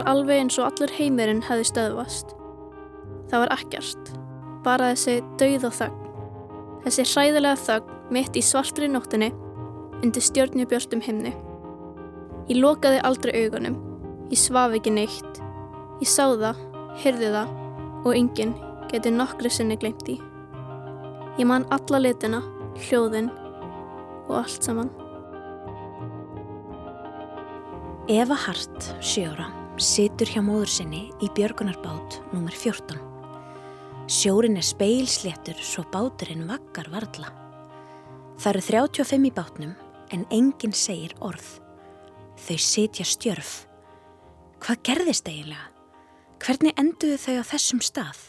Var alveg eins og allur heimurinn hefði stöðvast. Það var ekkert, bara þessi dauð og þögn. Þessi hræðilega þögn mitt í svartri nóttinni undir stjórnubjörstum himni. Ég lokaði aldrei augunum, ég svaf ekki neitt. Ég sá það, hyrði það og enginn geti nokkru sinni glemt í. Ég man alla litina, hljóðin og allt saman. Eva Hart, sjóra, situr hjá móður sinni í Björgunarbát nr. 14. Sjórin er speilsléttur svo báturinn vakkar varla. Það eru 35 í bátnum en enginn segir orð. Þau sitja stjörf. Hvað gerðist eiginlega? Hvernig enduðu þau á þessum stað?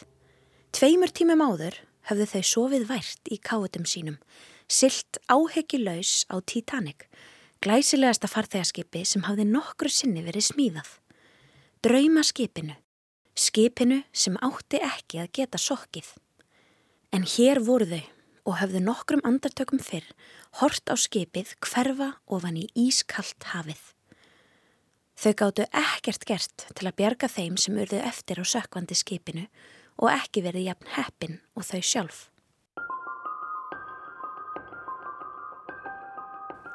Tveimur tímum áður höfðu þau sofið vært í káutum sínum, silt áhegilaus á Titanic Glæsilegasta farþegarskipi sem hafði nokkru sinni verið smíðað. Draumaskipinu. Skipinu sem átti ekki að geta sokkið. En hér voru þau og höfðu nokkrum andartökum fyrr hort á skipið hverfa ofan í ískallt hafið. Þau gáttu ekkert gert til að bjarga þeim sem urðu eftir á sökvandi skipinu og ekki verið jafn heppin og þau sjálf.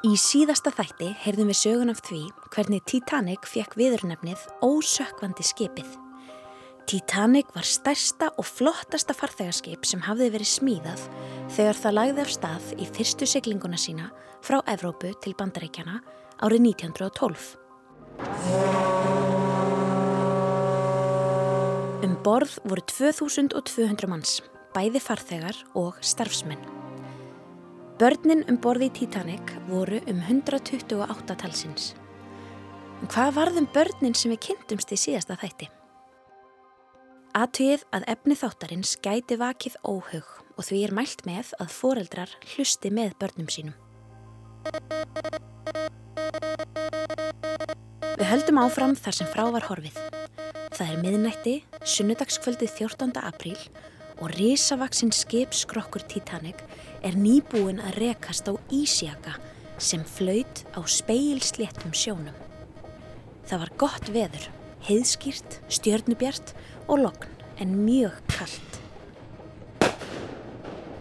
Í síðasta þætti heyrðum við sögun af því hvernig Titanic fekk viðurnefnið ósökvandi skipið. Titanic var stærsta og flottasta farþegarskip sem hafði verið smíðað þegar það lagði af stað í fyrstu siglinguna sína frá Evrópu til Bandaríkjana árið 1912. Um borð voru 2200 manns, bæði farþegar og starfsmenn. Börnin um borði í Titanic voru um 128 talsins. En hvað varðum börnin sem við kynntumst í síðasta þætti? Aðtöið að efni þáttarins gæti vakið óhug og því er mælt með að foreldrar hlusti með börnum sínum. Við höldum áfram þar sem frá var horfið. Það er miðnætti, sunnudagskvöldið 14. apríl og risavaksinn skipskrokkur Titanic er nýbúin að rekast á Ísjaka sem flaut á speilsléttum sjónum. Það var gott veður, heiðskýrt, stjörnubjart og lokn en mjög kallt.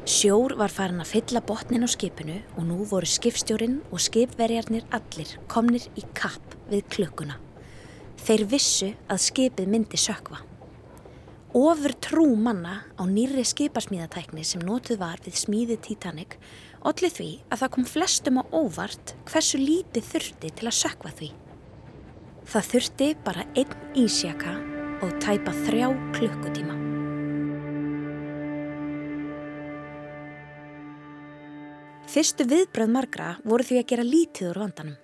Sjór var farin að fylla botnin á skipinu og nú voru skipstjórin og skipverjarnir allir komnir í kapp við klukkuna. Þeir vissu að skipið myndi sökva. Ofur trú manna á nýri skipasmíðatækni sem nótuð var við smíði Titanic allir því að það kom flestum á óvart hversu lítið þurfti til að sökva því. Það þurfti bara einn ísjaka og tæpa þrjá klukkutíma. Fyrstu viðbröð margra voru því að gera lítið úr vandanum.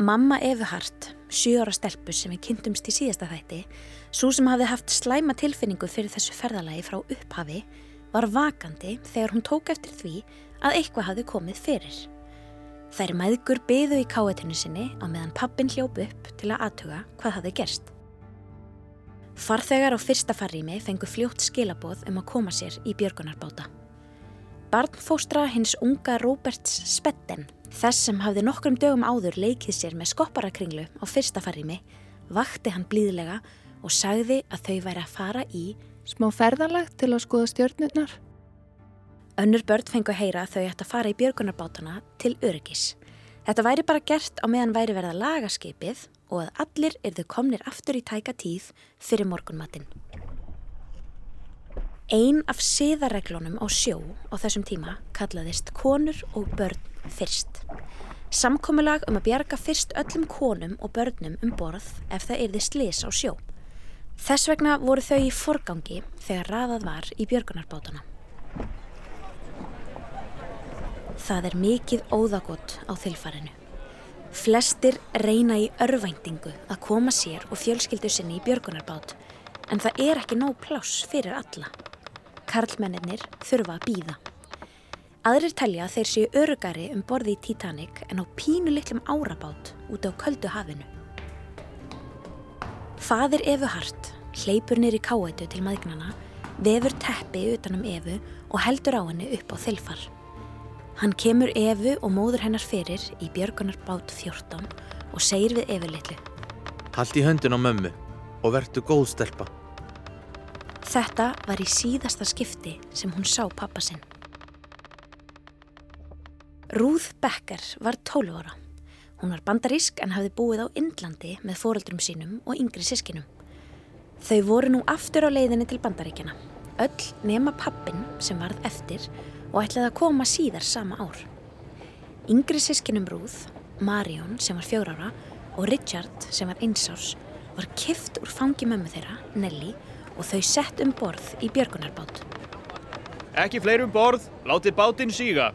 Mamma Efu Hart, sjóra stelpus sem við kynntumst í síðasta þætti, svo sem hafði haft slæma tilfinningu fyrir þessu ferðalagi frá upphafi, var vakandi þegar hún tók eftir því að eitthvað hafði komið fyrir. Þær maðgur byðu í káetinu sinni á meðan pappin hljóp upp til að aðtuga hvað hafði gerst. Farþegar á fyrsta farrými fengu fljótt skilaboð um að koma sér í björgunarbáta. Barnfóstra hins unga Róberts Spetten, þess sem hafði nokkrum dögum áður leikið sér með skopparakringlu á fyrsta farrimi, vakti hann blíðlega og sagði að þau væri að fara í smá ferðalagt til að skoða stjórnurnar. Önnur börn fengu að heyra að þau ætti að fara í björgunarbátana til öryggis. Þetta væri bara gert á meðan væri verið að laga skipið og að allir erðu komnir aftur í tæka tíð fyrir morgunmatinn. Einn af siðareglunum á sjó á þessum tíma kallaðist konur og börn fyrst. Samkomilag um að bjarga fyrst öllum konum og börnum um borð ef það erði slis á sjó. Þess vegna voru þau í forgangi þegar raðað var í björgunarbátana. Það er mikið óðagott á þilfarinu. Flestir reyna í örvæntingu að koma sér og fjölskyldu sinni í björgunarbát en það er ekki nóg pláss fyrir alla. Karlmennir þurfa að býða. Aðrir telja þeir séu örugari um borði í Titanic en á pínu litlum árabát út á köldu hafinu. Fadir Efu Hart hleypur nýri káetu til maðgnana, vefur teppi utanum Efu og heldur á henni upp á þilfar. Hann kemur Efu og móður hennar fyrir í Björgunarbát 14 og segir við Efu litlu Hald í höndin á mömmu og verdu góð stelpa. Þetta var í síðasta skipti sem hún sá pappa sinn. Ruth Becker var 12 ára. Hún var bandarísk en hafði búið á Indlandi með foreldrum sínum og yngri sískinum. Þau voru nú aftur á leiðinni til bandaríkjana. Öll nema pappin sem varð eftir og ætlaði að koma síðar sama ár. Yngri sískinum Ruth, Marion sem var fjór ára og Richard sem var einsárs var kift úr fangi mömmu þeirra, Nelly, og þau sett um borð í björgunarbát. Ekki fleiri um borð, látið bátinn síga.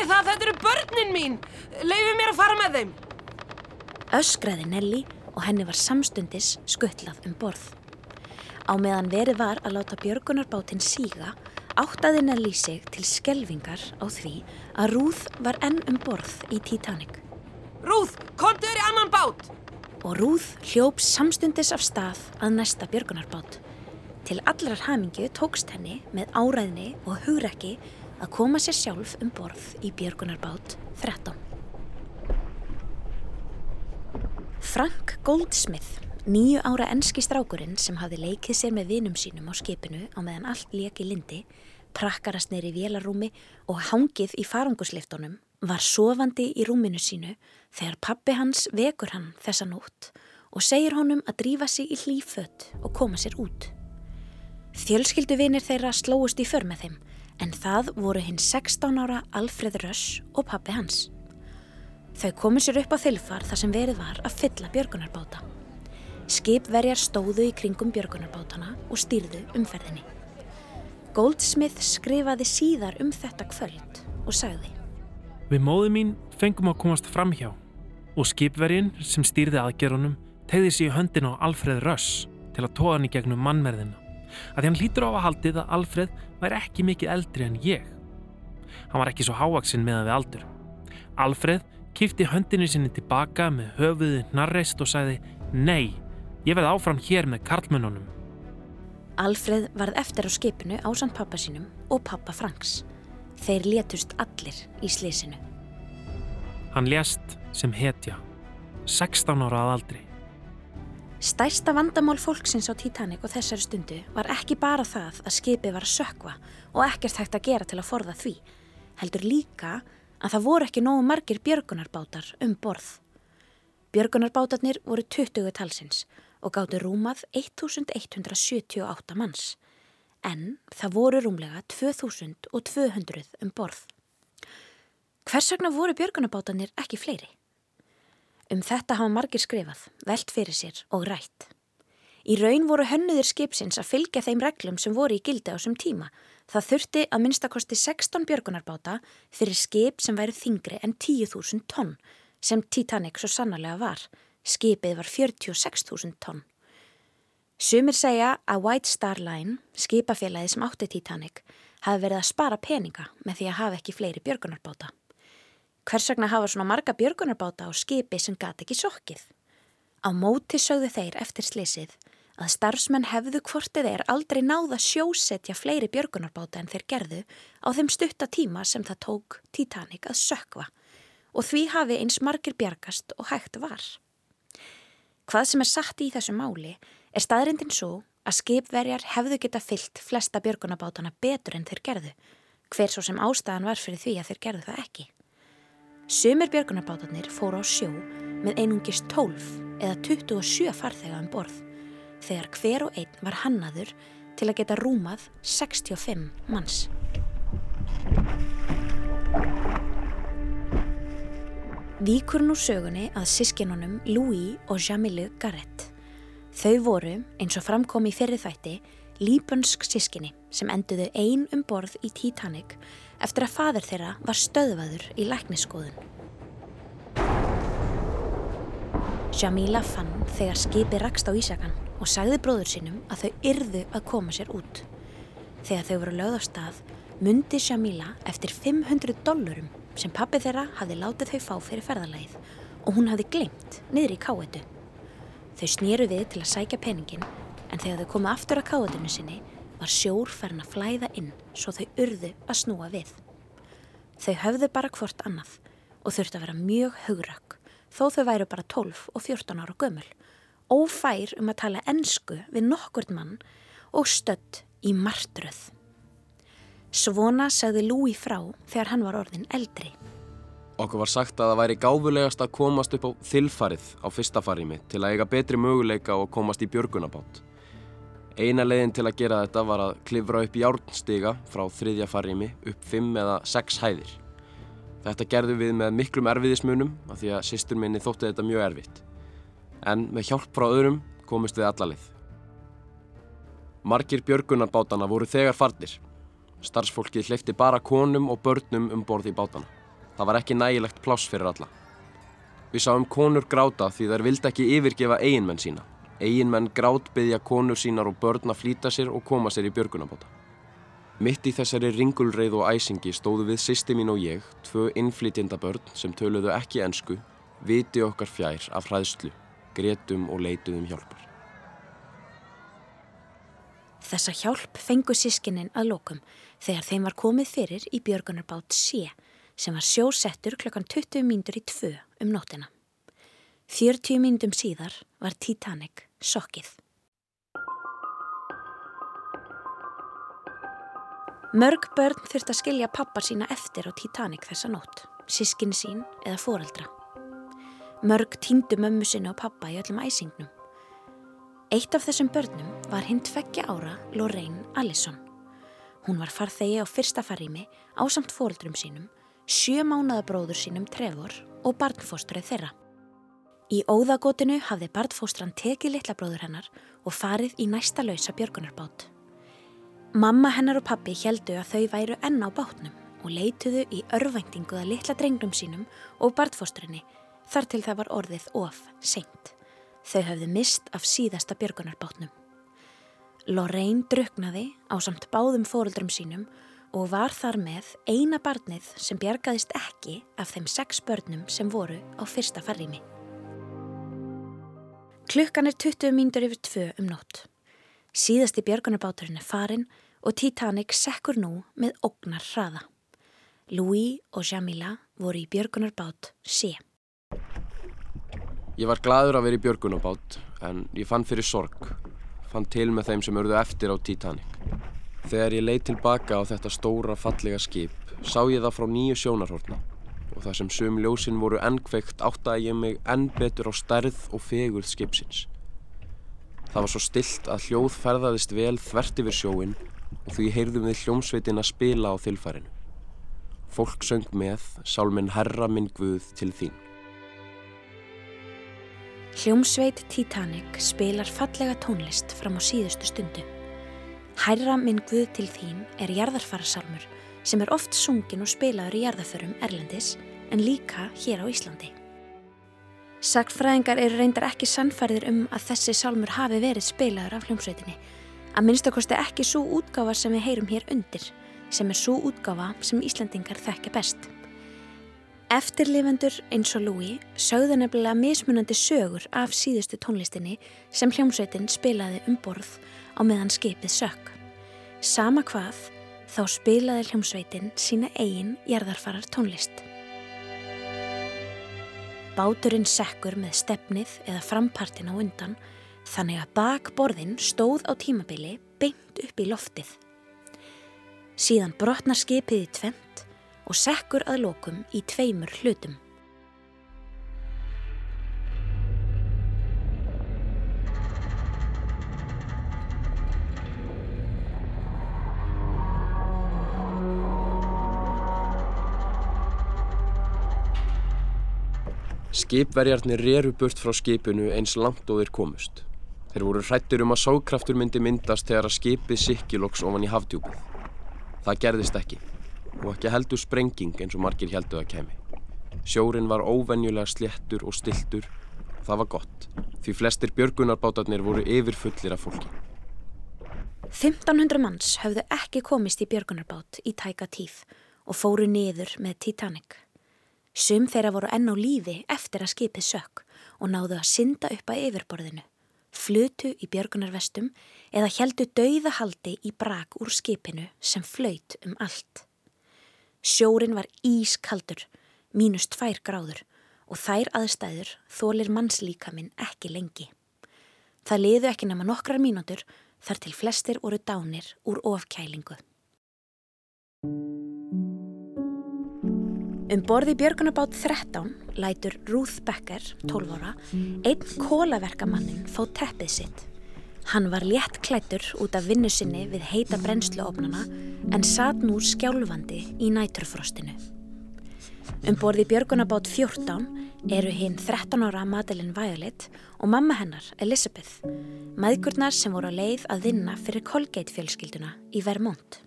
Gerið það, þetta eru börnin mín. Leifið mér að fara með þeim. Öskraði Nelly og henni var samstundis skuttlað um borð. Á meðan verið var að láta björgunarbátinn síga, áttaði Nelly sig til skelvingar á því að Ruth var enn um borð í Titanic. Rúð, komdu þér í annan bát. Og Ruth hljóp samstundis af stað að næsta björgunarbát. Til allrar hamingju tókst henni með áræðni og hugrekki að koma sér sjálf um borð í björgunarbát 13. Frank Goldsmith, nýju ára enski strákurinn sem hafði leikið sér með vinum sínum á skipinu á meðan allt leki lindi, prakkarast neyri vélarúmi og hangið í farangusleiftunum, var sofandi í rúminu sínu þegar pappi hans vekur hann þessa nótt og segir honum að drífa sig í hlýfött og koma sér út. Fjölskylduvinir þeirra slóist í för með þeim en það voru hinn 16 ára Alfred Rush og pappi hans. Þau komu sér upp á þilfar þar sem verið var að fylla björgunarbáta. Skipverjar stóðu í kringum björgunarbátana og stýrðu umferðinni. Goldsmith skrifaði síðar um þetta kvöld og sagði Við móðu mín fengum að komast fram hjá og skipverjinn sem stýrði aðgerunum tegði sér í höndin á Alfred Russ til að tóða hann í gegnum mannmerðina að því hann lítur á að haldið að Alfred væri ekki mikið eldri en ég. Hann var ekki svo hávaksinn meðan við aldur. Alfred kýfti höndinu sinni tilbaka með höfuði narreist og sagði Nei, ég verði áfram hér með karlmönnunum. Alfred varð eftir á skipinu ásand pappa sínum og pappa Franks. Þeir létust allir í slísinu. Hann lést sem hetja, 16 ára að aldri. Stærsta vandamál fólksins á Titanic og þessari stundu var ekki bara það að skipið var að sökva og ekkert hægt að gera til að forða því, heldur líka að það voru ekki nógu margir björgunarbátar um borð. Björgunarbátarnir voru 20 talsins og gáttu rúmað 1178 manns, en það voru rúmlega 2200 um borð. Hvers vegna voru björgunarbátarnir ekki fleiri? Um þetta hafa margir skrifað, velt fyrir sér og rætt. Í raun voru hönnuðir skipsins að fylgja þeim reglum sem voru í gildi á þessum tíma. Það þurfti að minnstakosti 16 björgunarbáta fyrir skip sem væri þingri en 10.000 tonn, sem Titanic svo sannarlega var. Skipið var 46.000 tonn. Sumir segja að White Star Line, skipafélagi sem átti Titanic, hafi verið að spara peninga með því að hafa ekki fleiri björgunarbáta. Hvers vegna hafa svona marga björgunarbáta á skipi sem gati ekki sokkið? Á móti sögðu þeir eftir slísið að starfsmenn hefðu hvortið er aldrei náða sjósetja fleiri björgunarbáta en þeir gerðu á þeim stutta tíma sem það tók Titanic að sökva og því hafi eins margir bjargast og hægt var. Hvað sem er satt í þessu máli er staðrindin svo að skipverjar hefðu geta fyllt flesta björgunarbátana betur en þeir gerðu, hver svo sem ástæðan var fyrir því að þeir gerðu það ekki. Sumir björgunarbátarnir fóru á sjó með einungist 12 eða 27 farþega um borð þegar hver og einn var hannaður til að geta rúmað 65 manns. Víkur nú sögunni að sískinunum Louis og Jamilu Garrett. Þau voru, eins og framkom í fyrir þætti, líbönsk sískinni sem enduðu ein um borð í Titanic eftir að fadur þeirra var stöðvaður í lækniskoðun. Jamila fann þegar skipi rakst á Ísakan og sagði bróður sínum að þau yrðu að koma sér út. Þegar þau voru lögð á stað, myndi Jamila eftir 500 dollurum sem pappi þeirra hafði látið þau fá fyrir ferðarlægið og hún hafði glemt niður í káetu. Þau snýru við til að sækja peningin en þegar þau komu aftur að káetunu sinni var sjór farin að flæða inn svo þau urðu að snúa við. Þau höfðu bara hvort annað og þurfti að vera mjög haugrökk þó þau væru bara 12 og 14 ára gömul, ófær um að tala ensku við nokkurt mann og stött í martröð. Svona sagði Lúi frá þegar hann var orðin eldri. Okkur var sagt að það væri gáfulegast að komast upp á þilfarið á fyrsta farimi til að eiga betri möguleika og komast í björgunabátt. Eina leiðin til að gera þetta var að klifra upp járnstiga frá þriðja farimi upp fimm eða sex hæðir. Þetta gerðum við með miklum erfiðismunum af því að sýstur minni þótti þetta mjög erfitt. En með hjálp frá öðrum komist við allalið. Margir björgunarbátana voru þegar farnir. Starfsfólki hleyfti bara konum og börnum um borð í bátana. Það var ekki nægilegt pláss fyrir alla. Við sáum konur gráta því þær vildi ekki yfirgefa eiginmenn sína. Eiginmenn grát byggja konur sínar og börn að flýta sér og koma sér í björgunabóta. Mitt í þessari ringulreið og æsingi stóðu við sýsti mín og ég, tvö innflytjenda börn sem töluðu ekki ensku, viti okkar fjær af hræðslu, gretum og leituðum hjálpar. Þessa hjálp fengu sískinnin að lokum þegar þeim var komið fyrir í björgunarbát sé sem var sjósettur klokkan 20 mínútur í tvö um nótina. 40 mínútum síðar var Titanic sokkið. Mörg börn þurft að skilja pappar sína eftir á Titanic þessa nótt, sískin sín eða foreldra. Mörg týndu mömmu sinna og pappa í öllum æsingnum. Eitt af þessum börnum var hinn tveggja ára Lorraine Allison. Hún var farþegi á fyrsta farými á samt foreldrum sínum sjö mánaða bróður sínum Trevor og barnfóstrið þeirra. Í óðagótinu hafði barnfóstran tekið litla bróður hennar og farið í næsta lausa björgunarbát. Mamma hennar og pappi heldu að þau væru enn á bátnum og leituðu í örvæntinguða litla drengnum sínum og barnfóstrinni þar til það var orðið of seint. Þau hafði mist af síðasta björgunarbátnum. Lorraine druknaði á samt báðum fóruldrum sínum og var þar með eina barnið sem bjargaðist ekki af þeim sex börnum sem voru á fyrsta farrými. Klukkan er 20 mínútur yfir tvö um nótt. Síðasti björgunarbáturinn er farin og Titanic sekkur nú með ógnar hraða. Louis og Jamila voru í björgunarbát C. Ég var gladur að vera í björgunarbát en ég fann fyrir sorg. Fann til með þeim sem örðu eftir á Titanic. Þegar ég leið tilbaka á þetta stóra fallega skip sá ég það frá nýju sjónarhortna og þar sem sum ljósinn voru ennkveikt áttaði ég mig enn betur á stærð og fegurð skipsins. Það var svo stilt að hljóð ferðaðist vel þvert yfir sjóin og því heyrðum við hljómsveitin að spila á þilfærinu. Fólk söng með, sálminn Herra minn Guð til þín. Hljómsveit Titanic spilar fallega tónlist fram á síðustu stundu. Hærra minn Guð til þín er jarðarfarasálmur sem er oft sungin og spilaður í jarðarförum Erlendis en líka hér á Íslandi. Sagfræðingar eru reyndar ekki sannfærðir um að þessi sálmur hafi verið spilaður af hljómsveitinni. Að minnstakosti ekki svo útgáfa sem við heyrum hér undir, sem er svo útgáfa sem Íslandingar þekkja best. Eftirlifendur eins og Louis sögðu nefnilega mismunandi sögur af síðustu tónlistinni sem hljómsveitin spilaði um borð á meðan skipið sökk. Sama hvað, þá spilaði hljómsveitin sína eigin jarðarfarar tónlist. Báturinn sekkur með stefnið eða frampartin á undan þannig að bakborðin stóð á tímabili beint upp í loftið. Síðan brotnar skipið í tvent og sekkur að lokum í tveimur hlutum. Skipverjarnir reru burt frá skipinu eins langt og þeir komust. Þeir voru hrættur um að sókraftur myndi myndast þegar að skipið sikkiloks ofan í hafdjúpið. Það gerðist ekki og ekki heldur sprenging eins og margir heldur að kemi. Sjórin var óvenjulega sléttur og stiltur það var gott því flestir björgunarbátarnir voru yfirfullir af fólki. 1500 manns höfðu ekki komist í björgunarbát í tæka tíð og fóru niður með Titanic. Sum þeirra voru enn á lífi eftir að skipið sökk og náðu að synda upp að yfirborðinu, flutu í björgunarvestum eða heldu dauðahaldi í brak úr skipinu sem flaut um allt. Sjórin var ískaldur, mínus tvær gráður og þær aðstæður þólir mannslíkaminn ekki lengi. Það liðu ekki nema nokkrar mínútur þar til flestir voru dánir úr ofkælingu. Um borði Björgunabát 13 lætur Ruth Becker, 12 ára, einn kólaverkamannin fá teppið sitt. Hann var létt klættur út af vinnu sinni við heita brennsluofnana en satt nú skjálfandi í næturfrostinu. Um borði Björgunabát 14 eru hinn 13 ára Madeleine Violet og mamma hennar Elizabeth, maðgurnar sem voru að leið að vinna fyrir Colgate fjölskylduna í Vermont.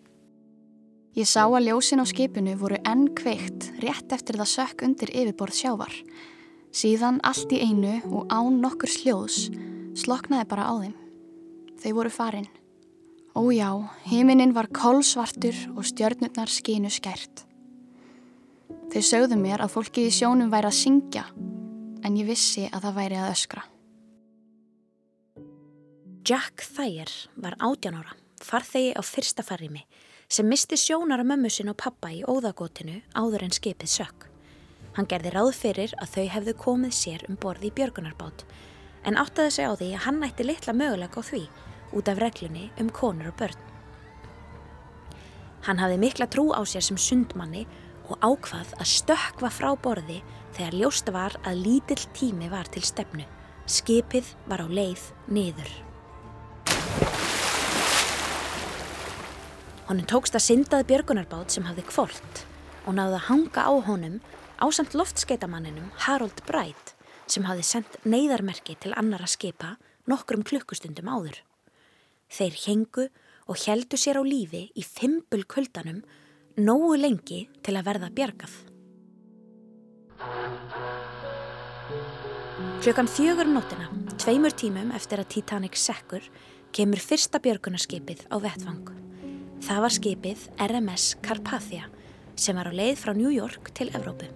Ég sá að ljósin á skipinu voru enn kveikt rétt eftir það sökk undir yfirborð sjávar. Síðan allt í einu og án nokkur sljóðs sloknaði bara á þeim. Þau voru farin. Ójá, heiminin var kólsvartur og stjörnurnar skinu skært. Þau sögðu mér að fólki í sjónum væri að syngja en ég vissi að það væri að öskra. Jack Thayer var 18 ára, farþegi á fyrsta farrimi sem misti sjónar að mömmu sin og pappa í óðagótinu áður en skipið sökk. Hann gerði ráð fyrir að þau hefðu komið sér um borði í björgunarbát en áttaði sig á því að hann ætti litla mögulega á því út af reglunni um konur og börn. Hann hafði mikla trú á sér sem sundmanni og ákvað að stökva frá borði þegar ljósta var að lítill tími var til stefnu. Skipið var á leið niður. Honum tókst að syndaði björgunarbát sem hafði kvólt og náði að hanga á honum á samt loftskeitamanninu Harold Bright sem hafði sendt neyðarmerki til annara skipa nokkrum klukkustundum áður. Þeir hengu og heldu sér á lífi í fimpul kuldanum nógu lengi til að verða bjargað. Klukkan fjögur um nóttina, tveimur tímum eftir að Titanic sekkur, kemur fyrsta björgunarskipið á vettfang. Það var skipið RMS Carpathia sem var á leið frá New York til Evrópu.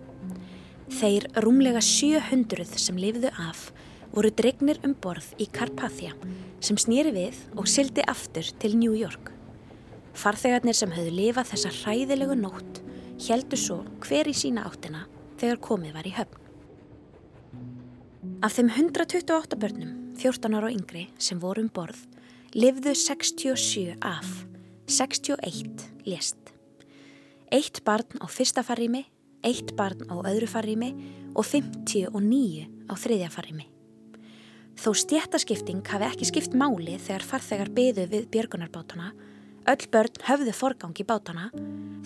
Þeir rúmlega 700 sem lifðu af voru dregnir um borð í Carpathia sem snýri við og sildi aftur til New York. Farþegarnir sem höfðu lifað þessa hræðilegu nótt heldu svo hver í sína áttina þegar komið var í höfn. Af þeim 128 börnum, 14 ára og yngri, sem voru um borð, lifðu 67 af 61 lést. Eitt barn á fyrsta farrými, eitt barn á öðru farrými og 59 á þriðja farrými. Þó stjættaskipting hafi ekki skipt máli þegar farþegar byðu við björgunarbátana, öll börn höfðu forgang í bátana,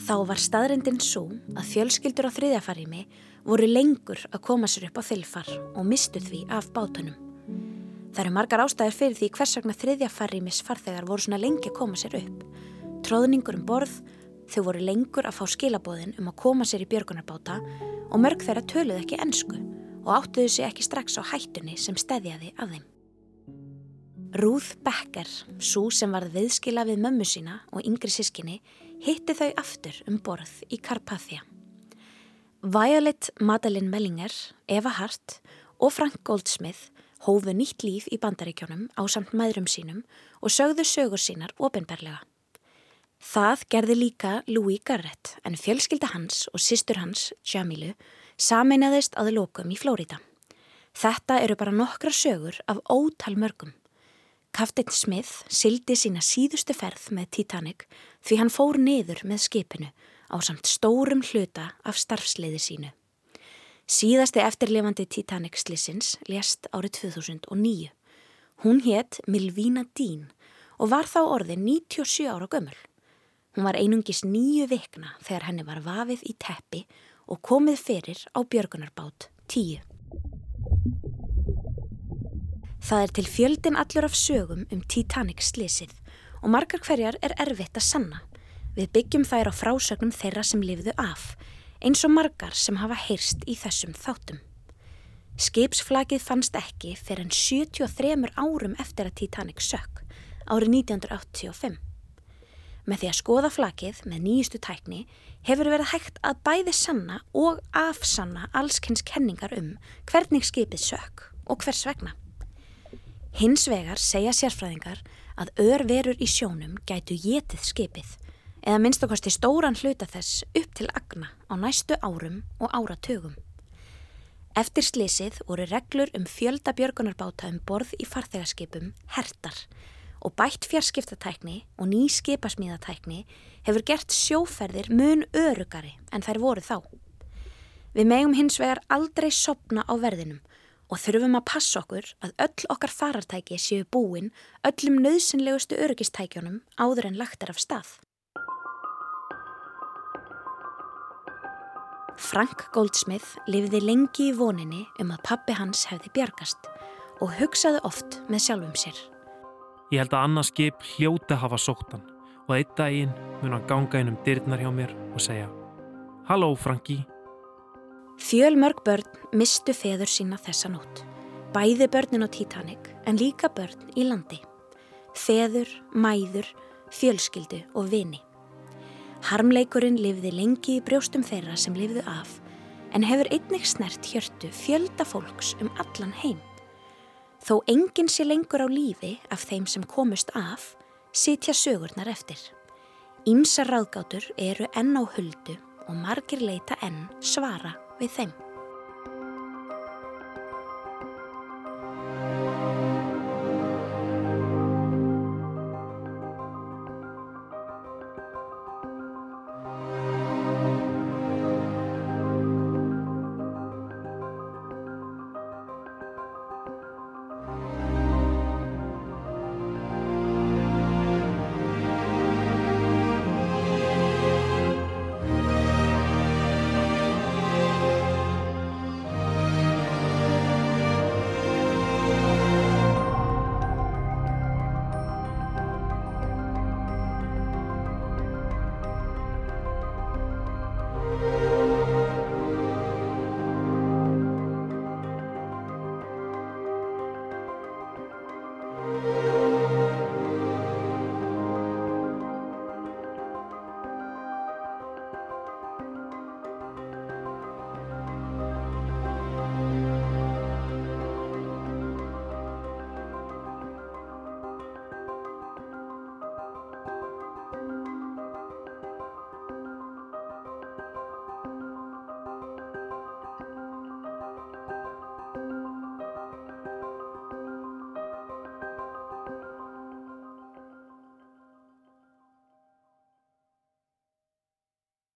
þá var staðrendin svo að fjölskyldur á þriðja farrými voru lengur að koma sér upp á þilfar og mistu því af bátunum. Það eru margar ástæður fyrir því hvers vegna þriðja farrýmis farþegar voru svona lengi að koma sér upp tróðningur um borð, þau voru lengur að fá skilabóðin um að koma sér í björgunarbáta og mörg þeirra töluð ekki ennsku og áttuðu sér ekki strax á hættunni sem stedjaði af þeim. Ruth Becker, svo sem varð viðskila við mömmu sína og yngri sískinni, hitti þau aftur um borð í Carpathia. Violet Madeleine Mellinger, Eva Hart og Frank Goldsmith hófu nýtt líf í bandaríkjónum á samt maðurum sínum og sögðu sögur sínar ofinberlega. Það gerði líka Louis Garrett en fjölskylda hans og sýstur hans, Jamilu, sameinaðist að lokum í Flórida. Þetta eru bara nokkra sögur af ótal mörgum. Kaftin Smith sildi sína síðustu ferð með Titanic því hann fór niður með skipinu á samt stórum hluta af starfsleiði sínu. Síðasti eftirlefandi Titanic slissins lést árið 2009. Hún hétt Milvína Dín og var þá orðin 97 ára gömul. Hún var einungis nýju vikna þegar henni var vafið í teppi og komið fyrir á björgunarbát tíu. Það er til fjöldin allur af sögum um Titanic slísið og margar hverjar er erfitt að sanna. Við byggjum þær á frásögnum þeirra sem lifðu af, eins og margar sem hafa heyrst í þessum þáttum. Skipsflagið fannst ekki fyrir en 73 árum eftir að Titanic sökk, árið 1985. Með því að skoða flakið með nýjustu tækni hefur verið hægt að bæði sanna og afsanna allskynns kenningar um hvernig skipið sök og hvers vegna. Hins vegar segja sérfræðingar að örverur í sjónum gætu getið skipið eða minnst okkarsti stóran hluta þess upp til agna á næstu árum og áratögum. Eftir slísið voru reglur um fjölda björgunarbáta um borð í farþegarskipum hertar og bætt fjarskiptatækni og ný skipasmíðatækni hefur gert sjóferðir mun örugari en þær voru þá. Við megum hins vegar aldrei sopna á verðinum og þurfum að passa okkur að öll okkar farartæki séu búin öllum nöðsynlegustu örugistækjónum áður en lagt er af stað. Frank Goldsmith lifði lengi í voninni um að pappi hans hefði bjargast og hugsaði oft með sjálfum sér. Ég held að annars skip hljóti hafa sóttan og einn daginn mun að ganga inn um dyrnar hjá mér og segja Halló Franki. Fjöl mörg börn mistu feður sína þessa nótt. Bæði börnin á Titanic en líka börn í landi. Feður, mæður, fjölskyldu og vini. Harmleikurinn lifði lengi í brjóstum þeirra sem lifðu af en hefur einnig snert hjörtu fjölda fólks um allan heim. Þó enginn sé lengur á lífi af þeim sem komust af, sitja sögurnar eftir. Ímsa ráðgátur eru enn á huldu og margir leita enn svara við þeim.